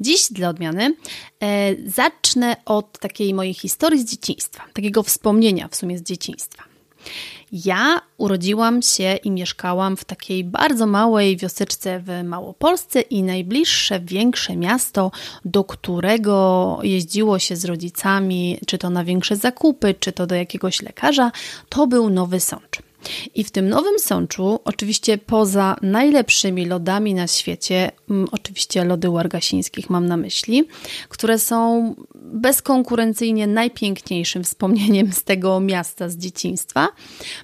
Dziś dla odmiany e, zacznę od takiej mojej historii z dzieciństwa, takiego wspomnienia w sumie z dzieciństwa. Ja urodziłam się i mieszkałam w takiej bardzo małej wioseczce w Małopolsce i najbliższe większe miasto, do którego jeździło się z rodzicami, czy to na większe zakupy, czy to do jakiegoś lekarza, to był Nowy Sącz. I w tym Nowym Sączu, oczywiście poza najlepszymi lodami na świecie, mm, oczywiście lody Wargasińskich mam na myśli, które są bezkonkurencyjnie najpiękniejszym wspomnieniem z tego miasta z dzieciństwa,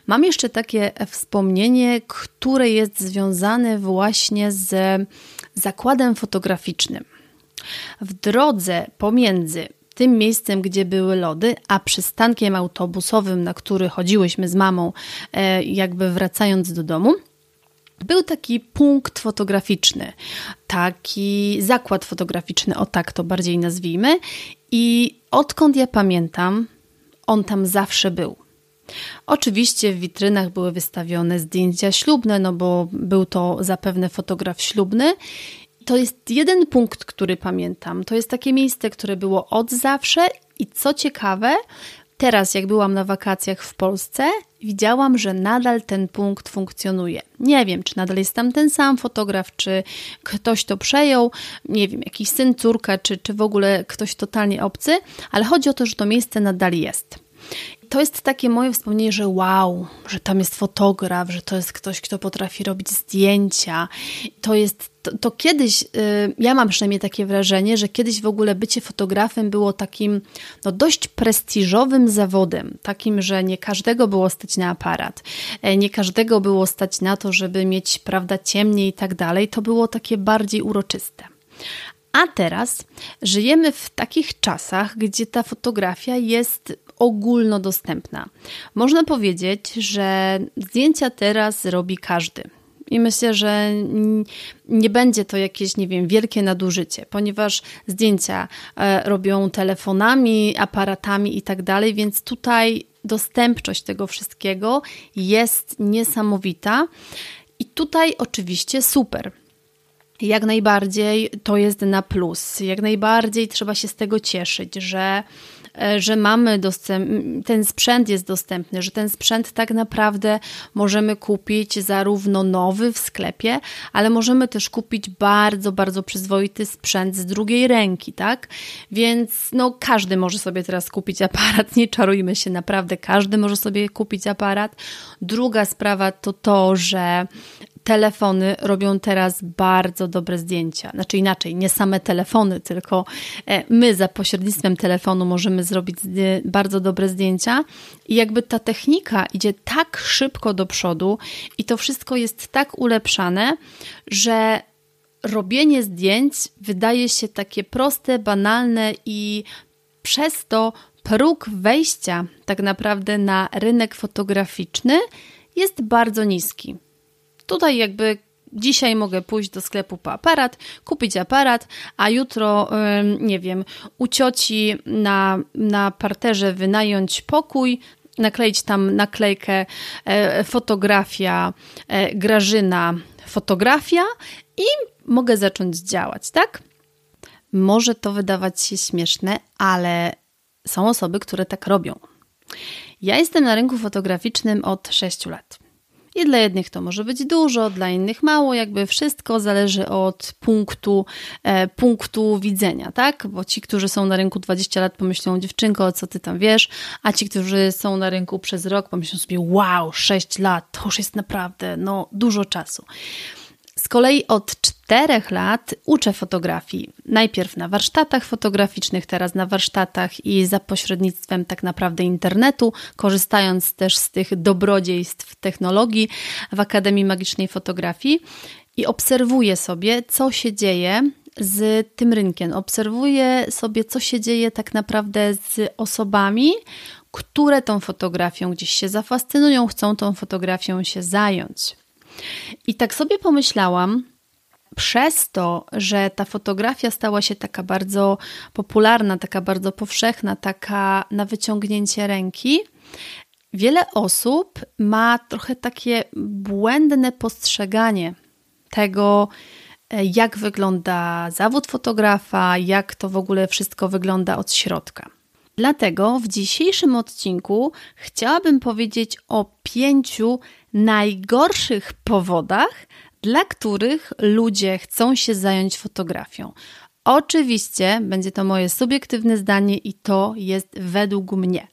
mam jeszcze takie wspomnienie, które jest związane właśnie z zakładem fotograficznym. W drodze pomiędzy tym miejscem, gdzie były lody, a przystankiem autobusowym, na który chodziłyśmy z mamą, e, jakby wracając do domu, był taki punkt fotograficzny, taki zakład fotograficzny, o tak to bardziej nazwijmy. I odkąd ja pamiętam, on tam zawsze był. Oczywiście w witrynach były wystawione zdjęcia ślubne, no bo był to zapewne fotograf ślubny to jest jeden punkt, który pamiętam. To jest takie miejsce, które było od zawsze i co ciekawe, teraz jak byłam na wakacjach w Polsce, widziałam, że nadal ten punkt funkcjonuje. Nie wiem, czy nadal jest tam ten sam fotograf, czy ktoś to przejął, nie wiem, jakiś syn, córka, czy, czy w ogóle ktoś totalnie obcy, ale chodzi o to, że to miejsce nadal jest to jest takie moje wspomnienie, że wow, że tam jest fotograf, że to jest ktoś, kto potrafi robić zdjęcia. To jest, to, to kiedyś, y, ja mam przynajmniej takie wrażenie, że kiedyś w ogóle bycie fotografem było takim no, dość prestiżowym zawodem. Takim, że nie każdego było stać na aparat, e, nie każdego było stać na to, żeby mieć, prawda, ciemniej i tak dalej. To było takie bardziej uroczyste. A teraz żyjemy w takich czasach, gdzie ta fotografia jest ogólnodostępna. Można powiedzieć, że zdjęcia teraz robi każdy. I myślę, że nie będzie to jakieś, nie wiem, wielkie nadużycie, ponieważ zdjęcia e, robią telefonami, aparatami i tak dalej, więc tutaj dostępność tego wszystkiego jest niesamowita. I tutaj oczywiście super. Jak najbardziej to jest na plus. Jak najbardziej trzeba się z tego cieszyć, że że mamy dostęp, ten sprzęt jest dostępny, że ten sprzęt tak naprawdę możemy kupić zarówno nowy w sklepie, ale możemy też kupić bardzo, bardzo przyzwoity sprzęt z drugiej ręki, tak? Więc no każdy może sobie teraz kupić aparat, nie czarujmy się, naprawdę każdy może sobie kupić aparat. Druga sprawa to to, że telefony robią teraz bardzo dobre zdjęcia. Znaczy inaczej, nie same telefony, tylko e, my za pośrednictwem telefonu możemy zrobić bardzo dobre zdjęcia. I jakby ta technika idzie tak szybko do przodu i to wszystko jest tak ulepszane, że robienie zdjęć wydaje się takie proste, banalne i przez to próg wejścia tak naprawdę na rynek fotograficzny jest bardzo niski. Tutaj jakby dzisiaj mogę pójść do sklepu po aparat, kupić aparat, a jutro, nie wiem, u cioci na, na parterze wynająć pokój, nakleić tam naklejkę e, fotografia, e, Grażyna fotografia i mogę zacząć działać, tak? Może to wydawać się śmieszne, ale są osoby, które tak robią. Ja jestem na rynku fotograficznym od 6 lat. I dla jednych to może być dużo, dla innych mało, jakby wszystko zależy od punktu, e, punktu widzenia, tak? Bo ci, którzy są na rynku 20 lat, pomyślą, dziewczynko, co ty tam wiesz, a ci, którzy są na rynku przez rok, pomyślą sobie, wow, 6 lat, to już jest naprawdę, no, dużo czasu. Z kolei od czterech lat uczę fotografii. Najpierw na warsztatach fotograficznych, teraz na warsztatach i za pośrednictwem tak naprawdę internetu, korzystając też z tych dobrodziejstw technologii w Akademii Magicznej Fotografii i obserwuję sobie, co się dzieje z tym rynkiem. Obserwuję sobie, co się dzieje tak naprawdę z osobami, które tą fotografią gdzieś się zafascynują, chcą tą fotografią się zająć. I tak sobie pomyślałam, przez to, że ta fotografia stała się taka bardzo popularna, taka bardzo powszechna, taka na wyciągnięcie ręki, wiele osób ma trochę takie błędne postrzeganie tego, jak wygląda zawód fotografa, jak to w ogóle wszystko wygląda od środka. Dlatego w dzisiejszym odcinku chciałabym powiedzieć o pięciu najgorszych powodach, dla których ludzie chcą się zająć fotografią. Oczywiście będzie to moje subiektywne zdanie i to jest według mnie.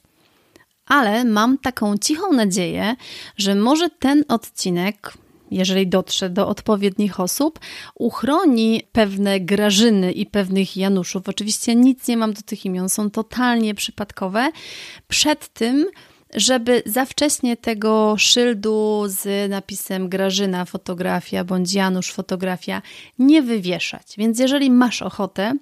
Ale mam taką cichą nadzieję, że może ten odcinek jeżeli dotrze do odpowiednich osób, uchroni pewne Grażyny i pewnych Januszów. Oczywiście nic nie mam do tych imion, są totalnie przypadkowe. Przed tym, żeby za wcześnie tego szyldu z napisem Grażyna fotografia bądź Janusz fotografia nie wywieszać. Więc jeżeli masz ochotę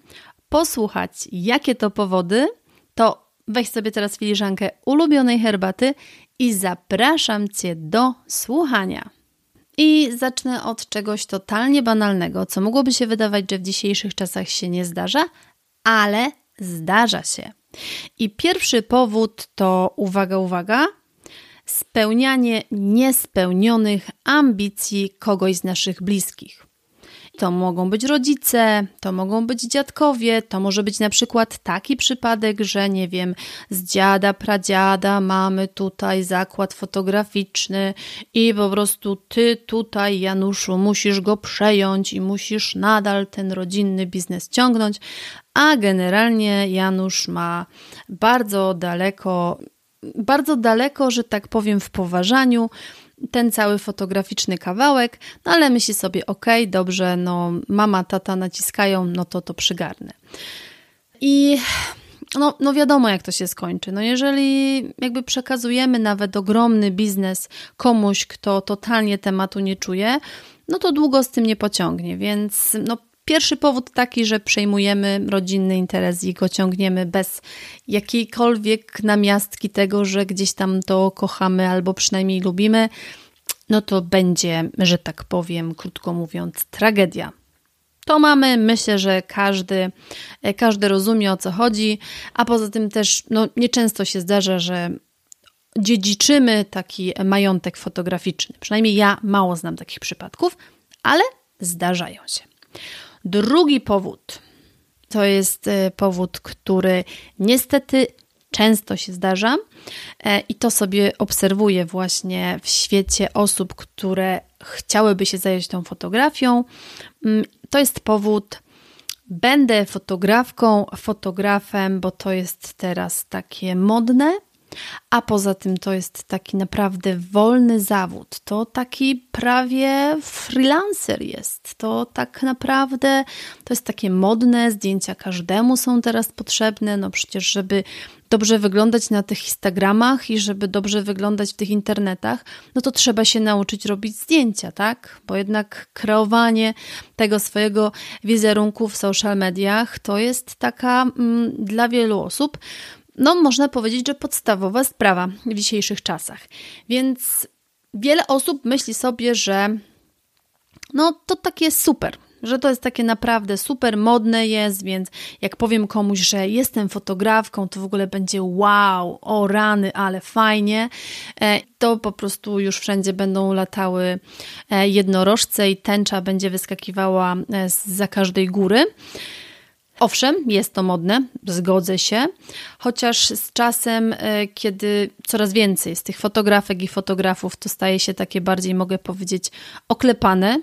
posłuchać, jakie to powody, to weź sobie teraz filiżankę ulubionej herbaty i zapraszam Cię do słuchania. I zacznę od czegoś totalnie banalnego, co mogłoby się wydawać, że w dzisiejszych czasach się nie zdarza, ale zdarza się. I pierwszy powód to, uwaga, uwaga, spełnianie niespełnionych ambicji kogoś z naszych bliskich. To mogą być rodzice, to mogą być dziadkowie, to może być na przykład taki przypadek, że nie wiem, z dziada, pradziada mamy tutaj zakład fotograficzny i po prostu ty tutaj, Januszu, musisz go przejąć i musisz nadal ten rodzinny biznes ciągnąć, a generalnie Janusz ma bardzo daleko, bardzo daleko, że tak powiem, w poważaniu ten cały fotograficzny kawałek, no ale myśli sobie, ok, dobrze, no mama, tata naciskają, no to to przygarnę. I no, no wiadomo, jak to się skończy. No jeżeli jakby przekazujemy nawet ogromny biznes komuś, kto totalnie tematu nie czuje, no to długo z tym nie pociągnie, więc no Pierwszy powód taki, że przejmujemy rodzinny interes i go ciągniemy bez jakiejkolwiek namiastki tego, że gdzieś tam to kochamy albo przynajmniej lubimy, no to będzie, że tak powiem, krótko mówiąc, tragedia. To mamy, myślę, że każdy, każdy rozumie o co chodzi, a poza tym też no, nieczęsto się zdarza, że dziedziczymy taki majątek fotograficzny. Przynajmniej ja mało znam takich przypadków, ale zdarzają się. Drugi powód to jest e, powód, który niestety często się zdarza e, i to sobie obserwuję właśnie w świecie osób, które chciałyby się zająć tą fotografią. Mm, to jest powód, będę fotografką, fotografem, bo to jest teraz takie modne a poza tym to jest taki naprawdę wolny zawód. To taki prawie freelancer jest. To tak naprawdę to jest takie modne, zdjęcia każdemu są teraz potrzebne. No przecież, żeby dobrze wyglądać na tych Instagramach i żeby dobrze wyglądać w tych internetach, no to trzeba się nauczyć robić zdjęcia, tak? Bo jednak kreowanie tego swojego wizerunku w social mediach to jest taka mm, dla wielu osób no można powiedzieć, że podstawowa sprawa w dzisiejszych czasach. Więc wiele osób myśli sobie, że no to takie super, że to jest takie naprawdę super modne jest, więc jak powiem komuś, że jestem fotografką, to w ogóle będzie wow, o rany, ale fajnie, e, to po prostu już wszędzie będą latały e, jednorożce i tęcza będzie wyskakiwała e, za każdej góry. Owszem, jest to modne, zgodzę się, chociaż z czasem, e, kiedy coraz więcej z tych fotografek i fotografów to staje się takie bardziej, mogę powiedzieć, oklepane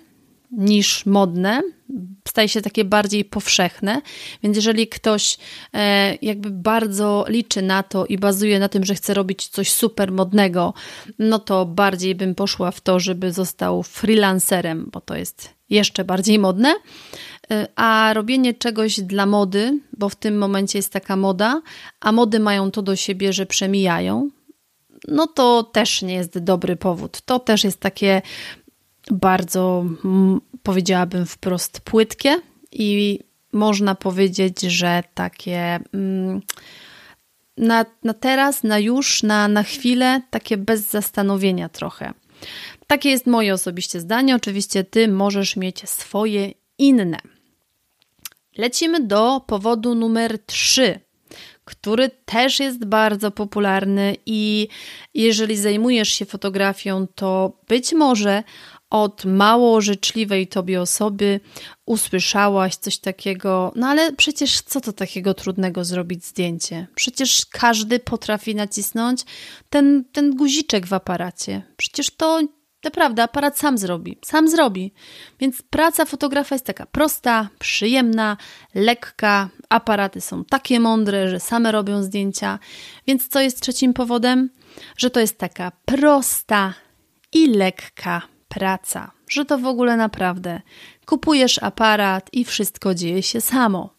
niż modne, staje się takie bardziej powszechne, więc jeżeli ktoś e, jakby bardzo liczy na to i bazuje na tym, że chce robić coś super modnego, no to bardziej bym poszła w to, żeby został freelancerem, bo to jest jeszcze bardziej modne, a robienie czegoś dla mody, bo w tym momencie jest taka moda, a mody mają to do siebie, że przemijają, no to też nie jest dobry powód. To też jest takie bardzo, powiedziałabym wprost, płytkie i można powiedzieć, że takie mm, na, na teraz, na już, na, na chwilę, takie bez zastanowienia trochę. Takie jest moje osobiście zdanie. Oczywiście ty możesz mieć swoje inne. Lecimy do powodu numer 3, który też jest bardzo popularny i jeżeli zajmujesz się fotografią, to być może od mało życzliwej tobie osoby usłyszałaś coś takiego, no ale przecież co to takiego trudnego zrobić zdjęcie? Przecież każdy potrafi nacisnąć ten, ten guziczek w aparacie. Przecież to naprawdę aparat sam zrobi, sam zrobi. Więc praca fotografa jest taka prosta, przyjemna, lekka. Aparaty są takie mądre, że same robią zdjęcia. Więc co jest trzecim powodem? Że to jest taka prosta i lekka praca, że to w ogóle naprawdę kupujesz aparat i wszystko dzieje się samo.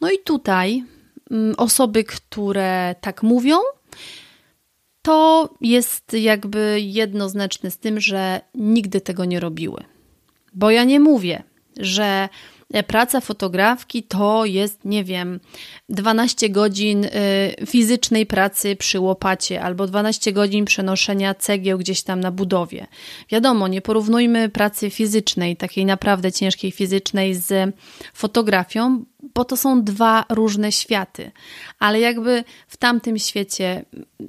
No i tutaj mm, osoby, które tak mówią, to jest jakby jednoznaczne z tym, że nigdy tego nie robiły. Bo ja nie mówię, że praca fotografki to jest, nie wiem, 12 godzin y, fizycznej pracy przy łopacie albo 12 godzin przenoszenia cegieł gdzieś tam na budowie. Wiadomo, nie porównujmy pracy fizycznej, takiej naprawdę ciężkiej fizycznej z fotografią, bo to są dwa różne światy. Ale jakby w tamtym świecie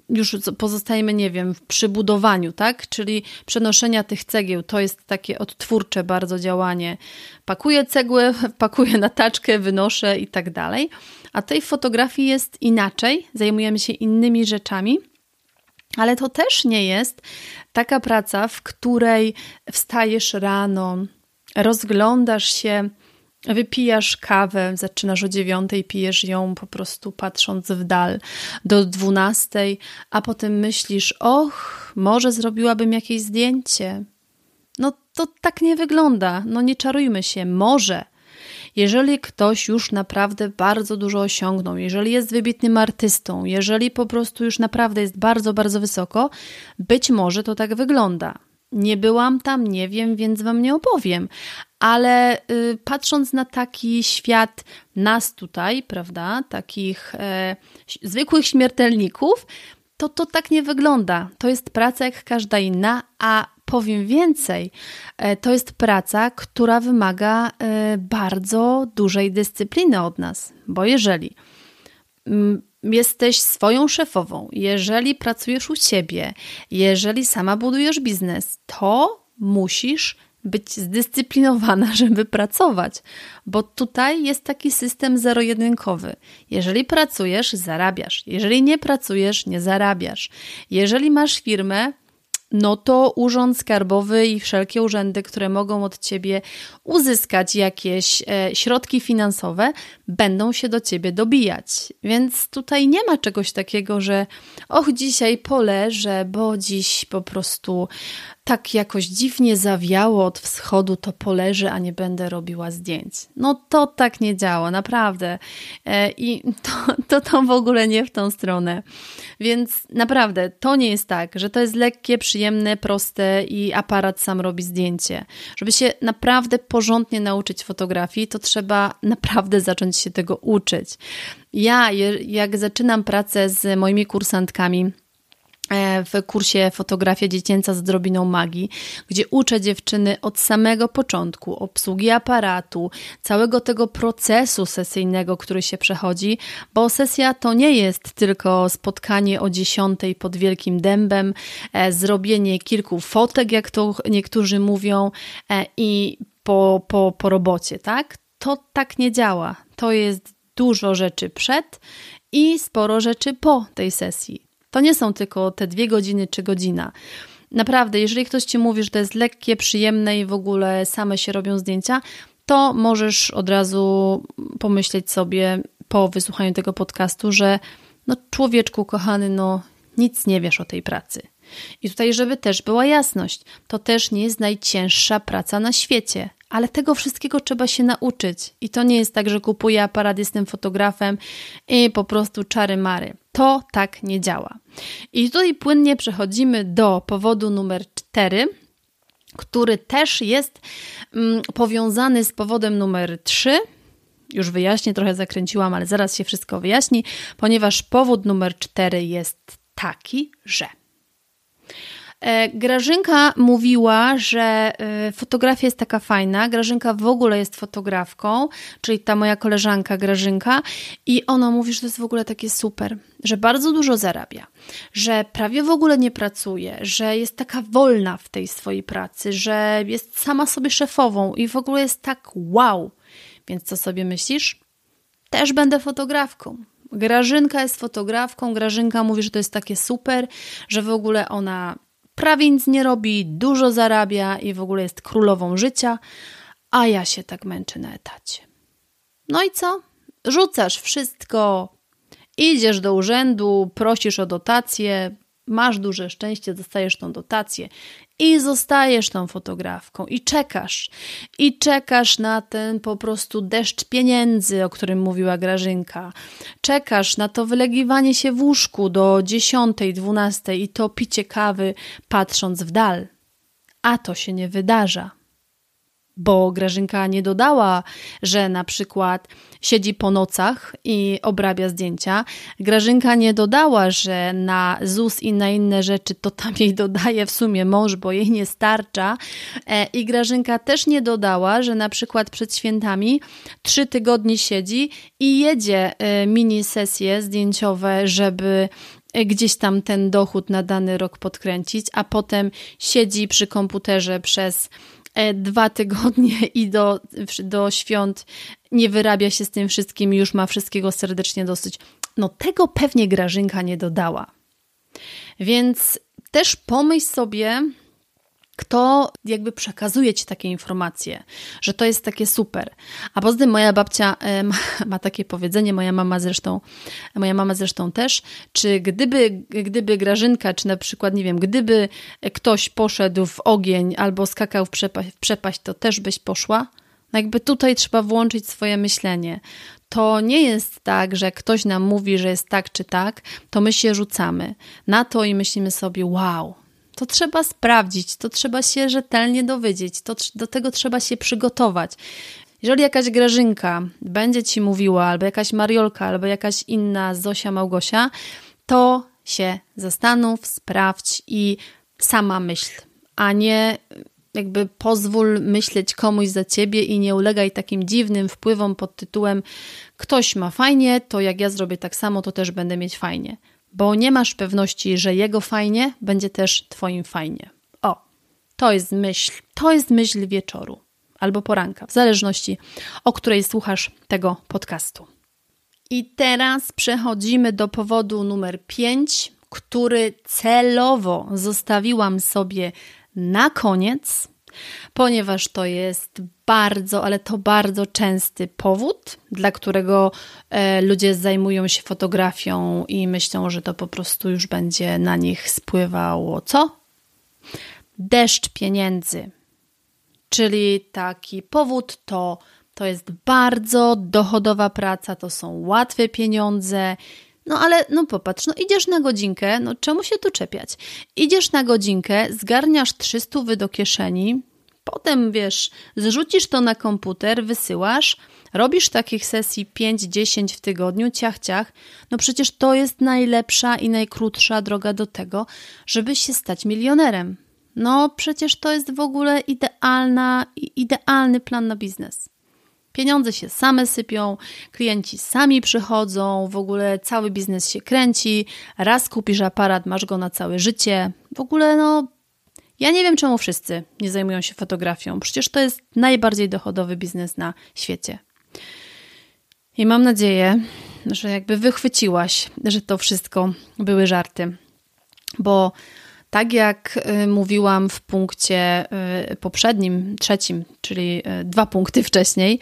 już pozostajemy, nie wiem, przy budowaniu, tak? Czyli przenoszenia tych cegieł, to jest takie odtwórcze bardzo działanie. Pakuję cegłę, pakuję na taczkę, wynoszę i tak dalej. A tej fotografii jest inaczej, zajmujemy się innymi rzeczami. Ale to też nie jest taka praca, w której wstajesz rano, rozglądasz się, Wypijasz kawę, zaczynasz o dziewiątej, pijesz ją po prostu patrząc w dal do dwunastej, a potem myślisz, och, może zrobiłabym jakieś zdjęcie. No to tak nie wygląda, no nie czarujmy się, może. Jeżeli ktoś już naprawdę bardzo dużo osiągnął, jeżeli jest wybitnym artystą, jeżeli po prostu już naprawdę jest bardzo, bardzo wysoko, być może to tak wygląda. Nie byłam tam, nie wiem, więc wam nie opowiem. Ale y, patrząc na taki świat nas tutaj, prawda, takich e, zwykłych śmiertelników, to to tak nie wygląda. To jest praca jak każda inna, a powiem więcej, e, to jest praca, która wymaga e, bardzo dużej dyscypliny od nas, bo jeżeli mm, jesteś swoją szefową, jeżeli pracujesz u siebie, jeżeli sama budujesz biznes, to musisz być zdyscyplinowana, żeby pracować, bo tutaj jest taki system zero-jedynkowy. Jeżeli pracujesz, zarabiasz. Jeżeli nie pracujesz, nie zarabiasz. Jeżeli masz firmę, no to Urząd Skarbowy i wszelkie urzędy, które mogą od ciebie uzyskać jakieś e, środki finansowe, będą się do ciebie dobijać. Więc tutaj nie ma czegoś takiego, że och, dzisiaj poleżę, bo dziś po prostu tak jakoś dziwnie zawiało od wschodu, to poleżę, a nie będę robiła zdjęć. No to tak nie działa, naprawdę. E, I to, to, to w ogóle nie w tą stronę. Więc naprawdę to nie jest tak, że to jest lekkie, przyjemne, proste i aparat sam robi zdjęcie. Żeby się naprawdę porządnie nauczyć fotografii, to trzeba naprawdę zacząć się tego uczyć. Ja, jak zaczynam pracę z moimi kursantkami, w kursie Fotografia Dziecięca z drobiną magii, gdzie uczę dziewczyny od samego początku obsługi aparatu, całego tego procesu sesyjnego, który się przechodzi, bo sesja to nie jest tylko spotkanie o dziesiątej pod wielkim dębem, e, zrobienie kilku fotek, jak to niektórzy mówią, e, i po, po, po robocie, tak? To tak nie działa. To jest dużo rzeczy przed i sporo rzeczy po tej sesji. To nie są tylko te dwie godziny czy godzina. Naprawdę, jeżeli ktoś ci mówi, że to jest lekkie, przyjemne i w ogóle same się robią zdjęcia, to możesz od razu pomyśleć sobie po wysłuchaniu tego podcastu, że no człowieczku kochany, no nic nie wiesz o tej pracy. I tutaj, żeby też była jasność, to też nie jest najcięższa praca na świecie, ale tego wszystkiego trzeba się nauczyć. I to nie jest tak, że kupuję aparat, jestem fotografem i po prostu czary mary. To tak nie działa. I tutaj płynnie przechodzimy do powodu numer cztery, który też jest mm, powiązany z powodem numer trzy. Już wyjaśnię, trochę zakręciłam, ale zaraz się wszystko wyjaśni, ponieważ powód numer cztery jest taki, że Grażynka mówiła, że e, fotografia jest taka fajna. Grażynka w ogóle jest fotografką, czyli ta moja koleżanka Grażynka, i ona mówi, że to jest w ogóle takie super, że bardzo dużo zarabia, że prawie w ogóle nie pracuje, że jest taka wolna w tej swojej pracy, że jest sama sobie szefową i w ogóle jest tak wow. Więc co sobie myślisz? Też będę fotografką. Grażynka jest fotografką, Grażynka mówi, że to jest takie super, że w ogóle ona prawie nic nie robi, dużo zarabia i w ogóle jest królową życia, a ja się tak męczę na etacie. No i co? Rzucasz wszystko, idziesz do urzędu, prosisz o dotację, masz duże szczęście, dostajesz tą dotację i zostajesz tą fotografką i czekasz. I czekasz na ten po prostu deszcz pieniędzy, o którym mówiła Grażynka. Czekasz na to wylegiwanie się w łóżku do dziesiątej, dwunastej i to picie kawy, patrząc w dal. A to się nie wydarza bo Grażynka nie dodała, że na przykład siedzi po nocach i obrabia zdjęcia. Grażynka nie dodała, że na ZUS i na inne rzeczy to tam jej dodaje w sumie mąż, bo jej nie starcza. E, I Grażynka też nie dodała, że na przykład przed świętami trzy tygodnie siedzi i jedzie e, mini sesje zdjęciowe, żeby e, gdzieś tam ten dochód na dany rok podkręcić, a potem siedzi przy komputerze przez dwa tygodnie i do, do świąt nie wyrabia się z tym wszystkim już ma wszystkiego serdecznie dosyć. No tego pewnie Grażynka nie dodała. Więc też pomyśl sobie, kto jakby przekazuje ci takie informacje, że to jest takie super. A poza tym moja babcia ma, ma, takie powiedzenie, moja mama zresztą, moja mama zresztą też, czy gdyby, gdyby Grażynka, czy na przykład, nie wiem, gdyby ktoś poszedł w ogień albo skakał w przepaść, w przepaść to też byś poszła? No jakby tutaj trzeba włączyć swoje myślenie. To nie jest tak, że ktoś nam mówi, że jest tak czy tak, to my się rzucamy na to i myślimy sobie, wow, to trzeba sprawdzić, to trzeba się rzetelnie dowiedzieć, to, do tego trzeba się przygotować. Jeżeli jakaś Grażynka będzie ci mówiła, albo jakaś Mariolka, albo jakaś inna Zosia Małgosia, to się zastanów, sprawdź i sama myśl, a nie jakby pozwól myśleć komuś za ciebie i nie ulegaj takim dziwnym wpływom pod tytułem ktoś ma fajnie, to jak ja zrobię tak samo, to też będę mieć fajnie bo nie masz pewności, że jego fajnie będzie też twoim fajnie. O, to jest myśl, to jest myśl wieczoru albo poranka, w zależności o której słuchasz tego podcastu. I teraz przechodzimy do powodu numer 5, który celowo zostawiłam sobie na koniec, ponieważ to jest bardzo, ale to bardzo częsty powód, dla którego e, ludzie zajmują się fotografią i myślą, że to po prostu już będzie na nich spływało co? Deszcz pieniędzy. Czyli taki powód to to jest bardzo dochodowa praca, to są łatwe pieniądze. No ale no popatrz, no idziesz na godzinkę, no czemu się tu czepiać? Idziesz na godzinkę, zgarniasz 300 wy do kieszeni, Potem wiesz, zrzucisz to na komputer, wysyłasz, robisz takich sesji 5-10 w tygodniu, ciach, ciach. No przecież to jest najlepsza i najkrótsza droga do tego, żeby się stać milionerem. No przecież to jest w ogóle idealna, idealny plan na biznes. Pieniądze się same sypią, klienci sami przychodzą, w ogóle cały biznes się kręci. Raz kupisz aparat, masz go na całe życie. W ogóle no ja nie wiem, czemu wszyscy nie zajmują się fotografią. Przecież to jest najbardziej dochodowy biznes na świecie. I mam nadzieję, że jakby wychwyciłaś, że to wszystko były żarty. Bo tak jak y, mówiłam w punkcie y, poprzednim, trzecim, czyli y, dwa punkty wcześniej,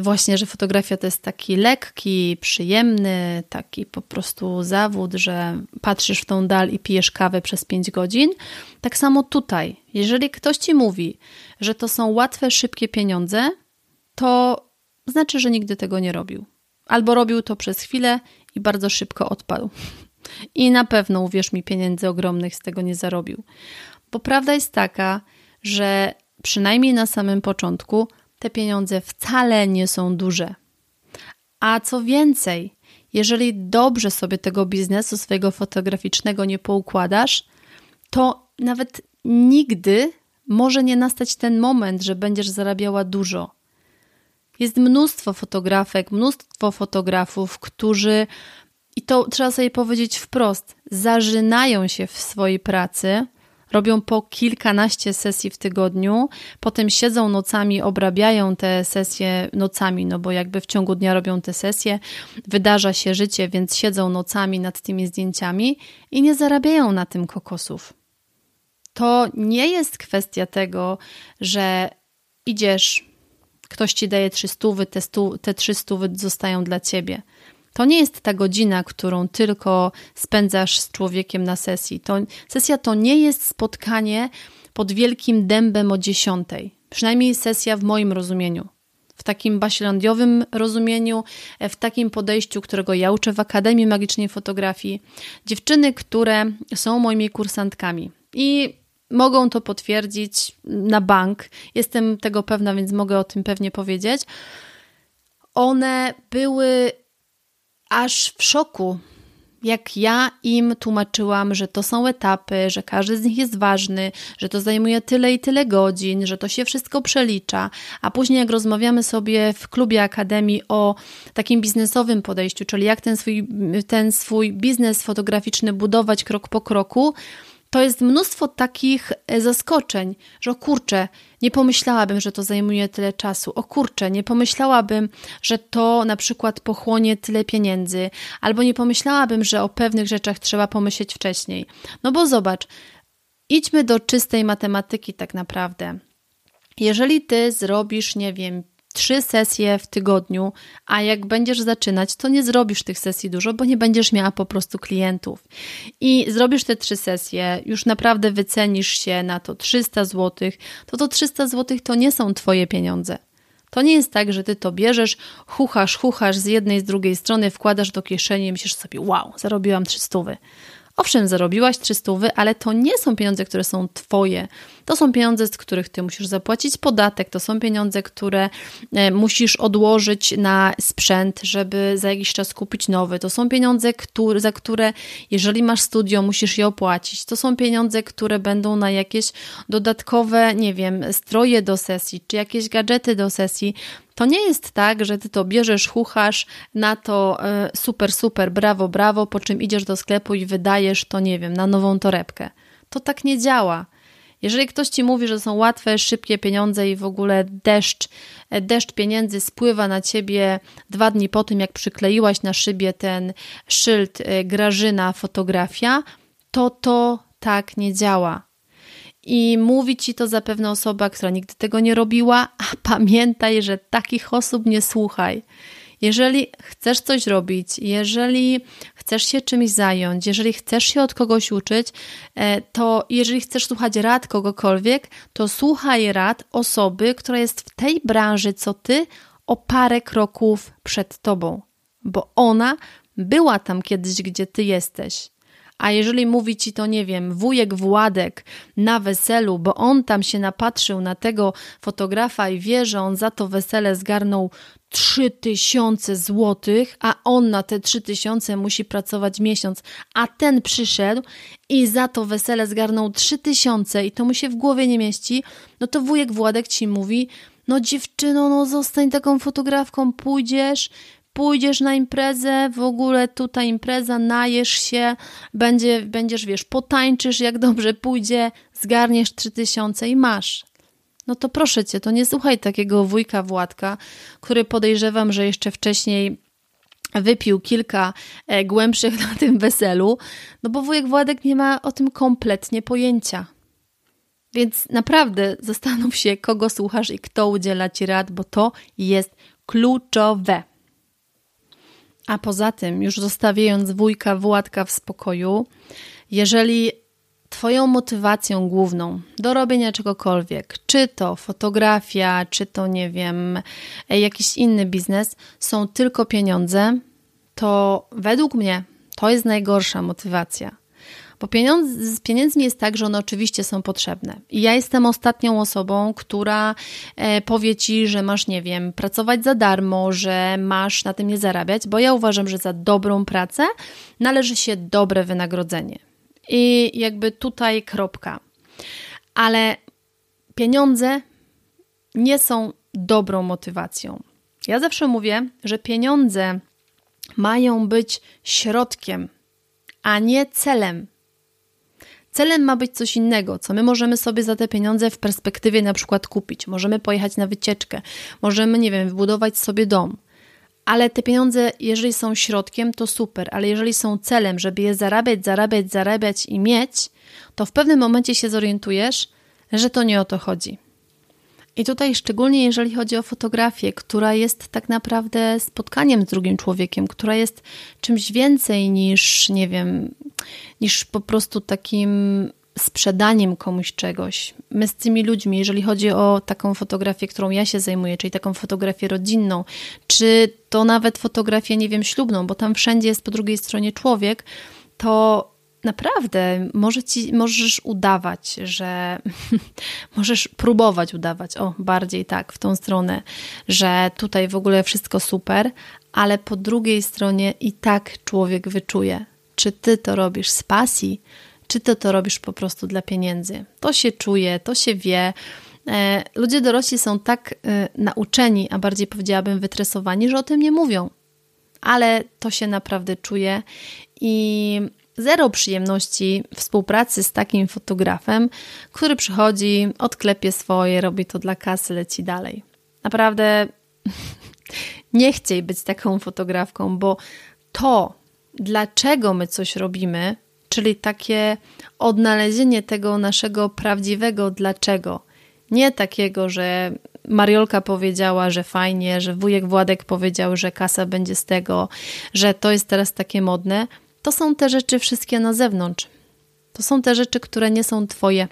właśnie, że fotografia to jest taki lekki, przyjemny, taki po prostu zawód, że patrzysz w tą dal i pijesz kawę przez 5 godzin. Tak samo tutaj, jeżeli ktoś ci mówi, że to są łatwe, szybkie pieniądze, to znaczy, że nigdy tego nie robił. Albo robił to przez chwilę i bardzo szybko odpadł. I na pewno, uwierz mi, pieniędzy ogromnych z tego nie zarobił. Bo prawda jest taka, że przynajmniej na samym początku te pieniądze wcale nie są duże. A co więcej, jeżeli dobrze sobie tego biznesu swojego fotograficznego nie poukładasz, to nawet nigdy może nie nastać ten moment, że będziesz zarabiała dużo. Jest mnóstwo fotografek, mnóstwo fotografów, którzy i to trzeba sobie powiedzieć wprost, zażynają się w swojej pracy, robią po kilkanaście sesji w tygodniu, potem siedzą nocami, obrabiają te sesje nocami, no bo jakby w ciągu dnia robią te sesje, wydarza się życie, więc siedzą nocami nad tymi zdjęciami i nie zarabiają na tym kokosów. To nie jest kwestia tego, że idziesz, ktoś ci daje trzy stówy, te, stu, te trzy stówy zostają dla ciebie. To nie jest ta godzina, którą tylko spędzasz z człowiekiem na sesji. To, sesja to nie jest spotkanie pod wielkim dębem o dziesiątej. Przynajmniej sesja w moim rozumieniu. W takim basilandiowym rozumieniu, w takim podejściu, którego ja uczę w Akademii Magicznej Fotografii. Dziewczyny, które są moimi kursantkami i mogą to potwierdzić na bank. Jestem tego pewna, więc mogę o tym pewnie powiedzieć. One były aż w szoku, jak ja im tłumaczyłam, że to są etapy, że każdy z nich jest ważny, że to zajmuje tyle i tyle godzin, że to się wszystko przelicza, a później jak rozmawiamy sobie w klubie Akademii o takim biznesowym podejściu, czyli jak ten swój, ten swój biznes fotograficzny budować krok po kroku, to jest mnóstwo takich e, zaskoczeń, że o kurczę, nie pomyślałabym, że to zajmuje tyle czasu. O kurczę, nie pomyślałabym, że to na przykład pochłonie tyle pieniędzy, albo nie pomyślałabym, że o pewnych rzeczach trzeba pomyśleć wcześniej. No bo zobacz, idźmy do czystej matematyki tak naprawdę. Jeżeli ty zrobisz, nie wiem, trzy sesje w tygodniu, a jak będziesz zaczynać, to nie zrobisz tych sesji dużo, bo nie będziesz miała po prostu klientów. I zrobisz te trzy sesje, już naprawdę wycenisz się na to 300 zł, to to 300 zł to nie są Twoje pieniądze. To nie jest tak, że ty to bierzesz, chuchasz, chuchasz z jednej, z drugiej strony, wkładasz do kieszeni i myślisz sobie, wow, zarobiłam 300. Owszem, zarobiłaś 300, ale to nie są pieniądze, które są Twoje. To są pieniądze, z których Ty musisz zapłacić podatek, to są pieniądze, które e, musisz odłożyć na sprzęt, żeby za jakiś czas kupić nowy. To są pieniądze, za które, jeżeli masz studio, musisz je opłacić. To są pieniądze, które będą na jakieś dodatkowe, nie wiem, stroje do sesji, czy jakieś gadżety do sesji. To nie jest tak, że ty to bierzesz, chuchasz na to e, super, super, brawo, brawo, po czym idziesz do sklepu i wydajesz to, nie wiem, na nową torebkę. To tak nie działa. Jeżeli ktoś ci mówi, że są łatwe, szybkie pieniądze i w ogóle deszcz, e, deszcz pieniędzy spływa na ciebie dwa dni po tym, jak przykleiłaś na szybie ten szyld e, Grażyna fotografia, to to tak nie działa. I mówi ci to zapewne osoba, która nigdy tego nie robiła, a pamiętaj, że takich osób nie słuchaj. Jeżeli chcesz coś robić, jeżeli chcesz się czymś zająć, jeżeli chcesz się od kogoś uczyć, e, to jeżeli chcesz słuchać rad kogokolwiek, to słuchaj rad osoby, która jest w tej branży co ty o parę kroków przed tobą, bo ona była tam kiedyś, gdzie ty jesteś. A jeżeli mówi ci to, nie wiem, wujek Władek na weselu, bo on tam się napatrzył na tego fotografa i wie, że on za to wesele zgarnął 3000 złotych, a on na te 3000 musi pracować miesiąc, a ten przyszedł i za to wesele zgarnął 3000 i to mu się w głowie nie mieści, no to wujek Władek ci mówi, no dziewczyno, no zostań taką fotografką, pójdziesz, pójdziesz na imprezę, w ogóle tutaj impreza, najesz się, będzie, będziesz, wiesz, potańczysz, jak dobrze pójdzie, zgarniesz 3000 i masz. no to proszę cię, to nie słuchaj takiego wujka Władka, który podejrzewam, że jeszcze wcześniej wypił kilka e, głębszych na tym weselu, no bo wujek Władek nie ma o tym kompletnie pojęcia. Więc naprawdę zastanów się, kogo słuchasz i kto udziela ci rad, bo to jest kluczowe. A poza tym, już zostawiając wujka Władka w spokoju, jeżeli Twoją motywacją główną do robienia czegokolwiek, czy to fotografia, czy to nie wiem, jakiś inny biznes, są tylko pieniądze, to według mnie to jest najgorsza motywacja. Bo pieniądz, z pieniędzmi jest tak, że one oczywiście są potrzebne. I ja jestem ostatnią osobą, która e, powie ci, że masz, nie wiem, pracować za darmo, że masz na tym nie zarabiać, bo ja uważam, że za dobrą pracę należy się dobre wynagrodzenie. I jakby tutaj kropka. Ale pieniądze nie są dobrą motywacją. Ja zawsze mówię, że pieniądze mają być środkiem, a nie celem. Celem ma być coś innego, co my możemy sobie za te pieniądze w perspektywie na przykład kupić. Możemy pojechać na wycieczkę, możemy, nie wiem, wybudować sobie dom. Ale te pieniądze, jeżeli są środkiem, to super, ale jeżeli są celem, żeby je zarabiać, zarabiać, zarabiać i mieć, to w pewnym momencie się zorientujesz, że to nie o to chodzi. I tutaj szczególnie jeżeli chodzi o fotografię, która jest tak naprawdę spotkaniem z drugim człowiekiem, która jest czymś więcej niż, nie wiem, niż po prostu takim sprzedaniem komuś czegoś. My z tymi ludźmi, jeżeli chodzi o taką fotografię, którą ja się zajmuję, czyli taką fotografię rodzinną, czy to nawet fotografię, nie wiem, ślubną, bo tam wszędzie jest po drugiej stronie człowiek, to naprawdę może ci, możesz udawać, że możesz próbować udawać, o bardziej tak, w tą stronę, że tutaj w ogóle wszystko super, ale po drugiej stronie i tak człowiek wyczuje, czy ty to robisz z pasji, czy ty to robisz po prostu dla pieniędzy. To się czuje, to się wie. E, ludzie dorośli są tak e, nauczeni, a bardziej powiedziałabym wytresowani, że o tym nie mówią. Ale to się naprawdę czuje i zero przyjemności współpracy z takim fotografem, który przychodzi, odklepie swoje, robi to dla kasy, leci dalej. Naprawdę nie chciej być taką fotografką, bo to, dlaczego my coś robimy, czyli takie odnalezienie tego naszego prawdziwego dlaczego. Nie takiego, że Mariolka powiedziała, że fajnie, że wujek Władek powiedział, że kasa będzie z tego, że to jest teraz takie modne, to są te rzeczy wszystkie na zewnątrz. To są te rzeczy, które nie są Twoje.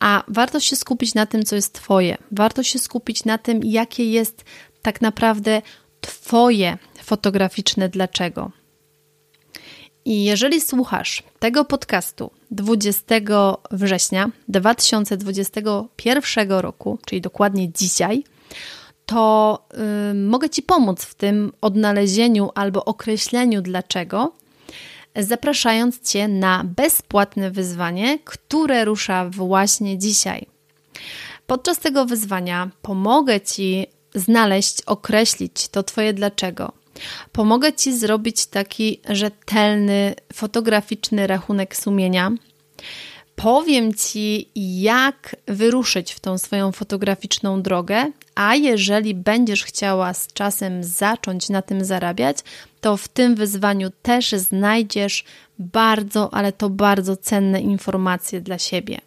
A warto się skupić na tym, co jest Twoje. Warto się skupić na tym, jakie jest tak naprawdę Twoje fotograficzne dlaczego. I jeżeli słuchasz tego podcastu 20 września 2021 roku, czyli dokładnie dzisiaj, to yy, mogę Ci pomóc w tym odnalezieniu albo określeniu dlaczego, zapraszając Cię na bezpłatne wyzwanie, które rusza właśnie dzisiaj. Podczas tego wyzwania pomogę Ci znaleźć, określić to Twoje dlaczego. Pomogę Ci zrobić taki rzetelny, fotograficzny rachunek sumienia. Powiem Ci, jak wyruszyć w tą swoją fotograficzną drogę, a jeżeli będziesz chciała z czasem zacząć na tym zarabiać, to w tym wyzwaniu też znajdziesz bardzo, ale to bardzo cenne informacje dla siebie.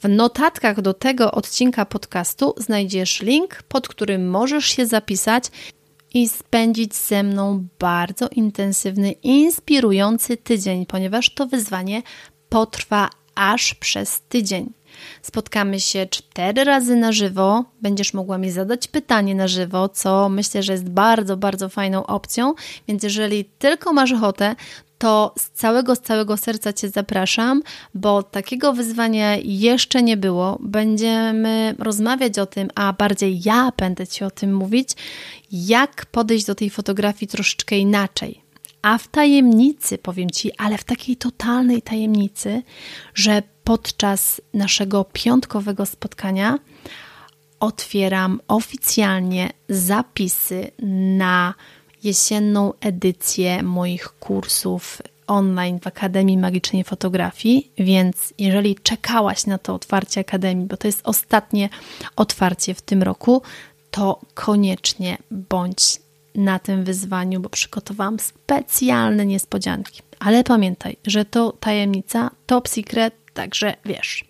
W notatkach do tego odcinka podcastu znajdziesz link, pod którym możesz się zapisać i spędzić ze mną bardzo intensywny, inspirujący tydzień, ponieważ to wyzwanie potrwa aż przez tydzień. Spotkamy się cztery razy na żywo. Będziesz mogła mi zadać pytanie na żywo, co myślę, że jest bardzo, bardzo fajną opcją. Więc jeżeli tylko masz ochotę, to z całego, z całego serca Cię zapraszam, bo takiego wyzwania jeszcze nie było. Będziemy rozmawiać o tym, a bardziej ja będę Ci o tym mówić, jak podejść do tej fotografii troszeczkę inaczej. A w tajemnicy, powiem Ci, ale w takiej totalnej tajemnicy, że podczas naszego piątkowego spotkania otwieram oficjalnie zapisy na jesienną edycję moich kursów online w Akademii Magicznej Fotografii, więc jeżeli czekałaś na to otwarcie Akademii, bo to jest ostatnie otwarcie w tym roku, to koniecznie bądź na tym wyzwaniu, bo przygotowałam specjalne niespodzianki. Ale pamiętaj, że to tajemnica, top secret, także wiesz.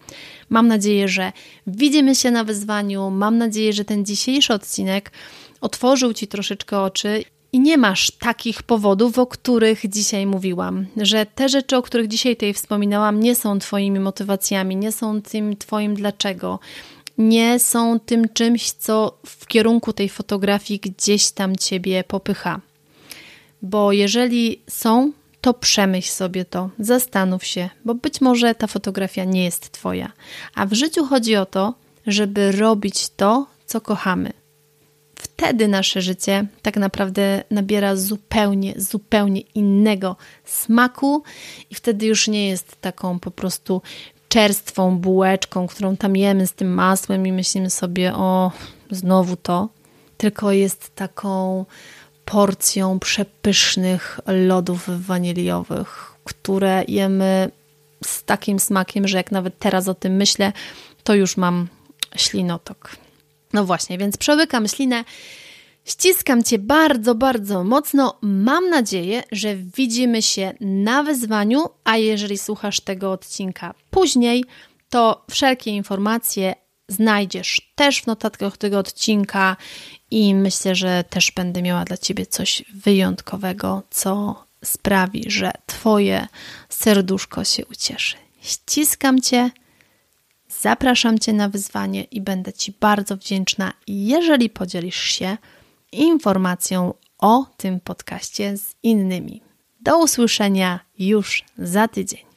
Mam nadzieję, że widzimy się na wyzwaniu. Mam nadzieję, że ten dzisiejszy odcinek otworzył Ci troszeczkę oczy i nie masz takich powodów, o których dzisiaj mówiłam, że te rzeczy, o których dzisiaj tutaj wspominałam, nie są Twoimi motywacjami, nie są tym Twoim dlaczego, nie są tym czymś, co w kierunku tej fotografii gdzieś tam Ciebie popycha. Bo jeżeli są, to przemyśl sobie to, zastanów się, bo być może ta fotografia nie jest Twoja. A w życiu chodzi o to, żeby robić to, co kochamy wtedy nasze życie tak naprawdę nabiera zupełnie, zupełnie innego smaku i wtedy już nie jest taką po prostu czerstwą bułeczką, którą tam jemy z tym masłem i myślimy sobie, o, znowu to, tylko jest taką porcją przepysznych lodów waniliowych, które jemy z takim smakiem, że jak nawet teraz o tym myślę, to już mam ślinotok. No właśnie, więc przełykam ślinę. Ściskam Cię bardzo, bardzo mocno. Mam nadzieję, że widzimy się na wyzwaniu, a jeżeli słuchasz tego odcinka później, to wszelkie informacje znajdziesz też w notatkach tego odcinka i myślę, że też będę miała dla Ciebie coś wyjątkowego, co sprawi, że Twoje serduszko się ucieszy. Ściskam Cię Zapraszam Cię na wyzwanie i będę Ci bardzo wdzięczna, jeżeli podzielisz się informacją o tym podcaście z innymi. Do usłyszenia już za tydzień.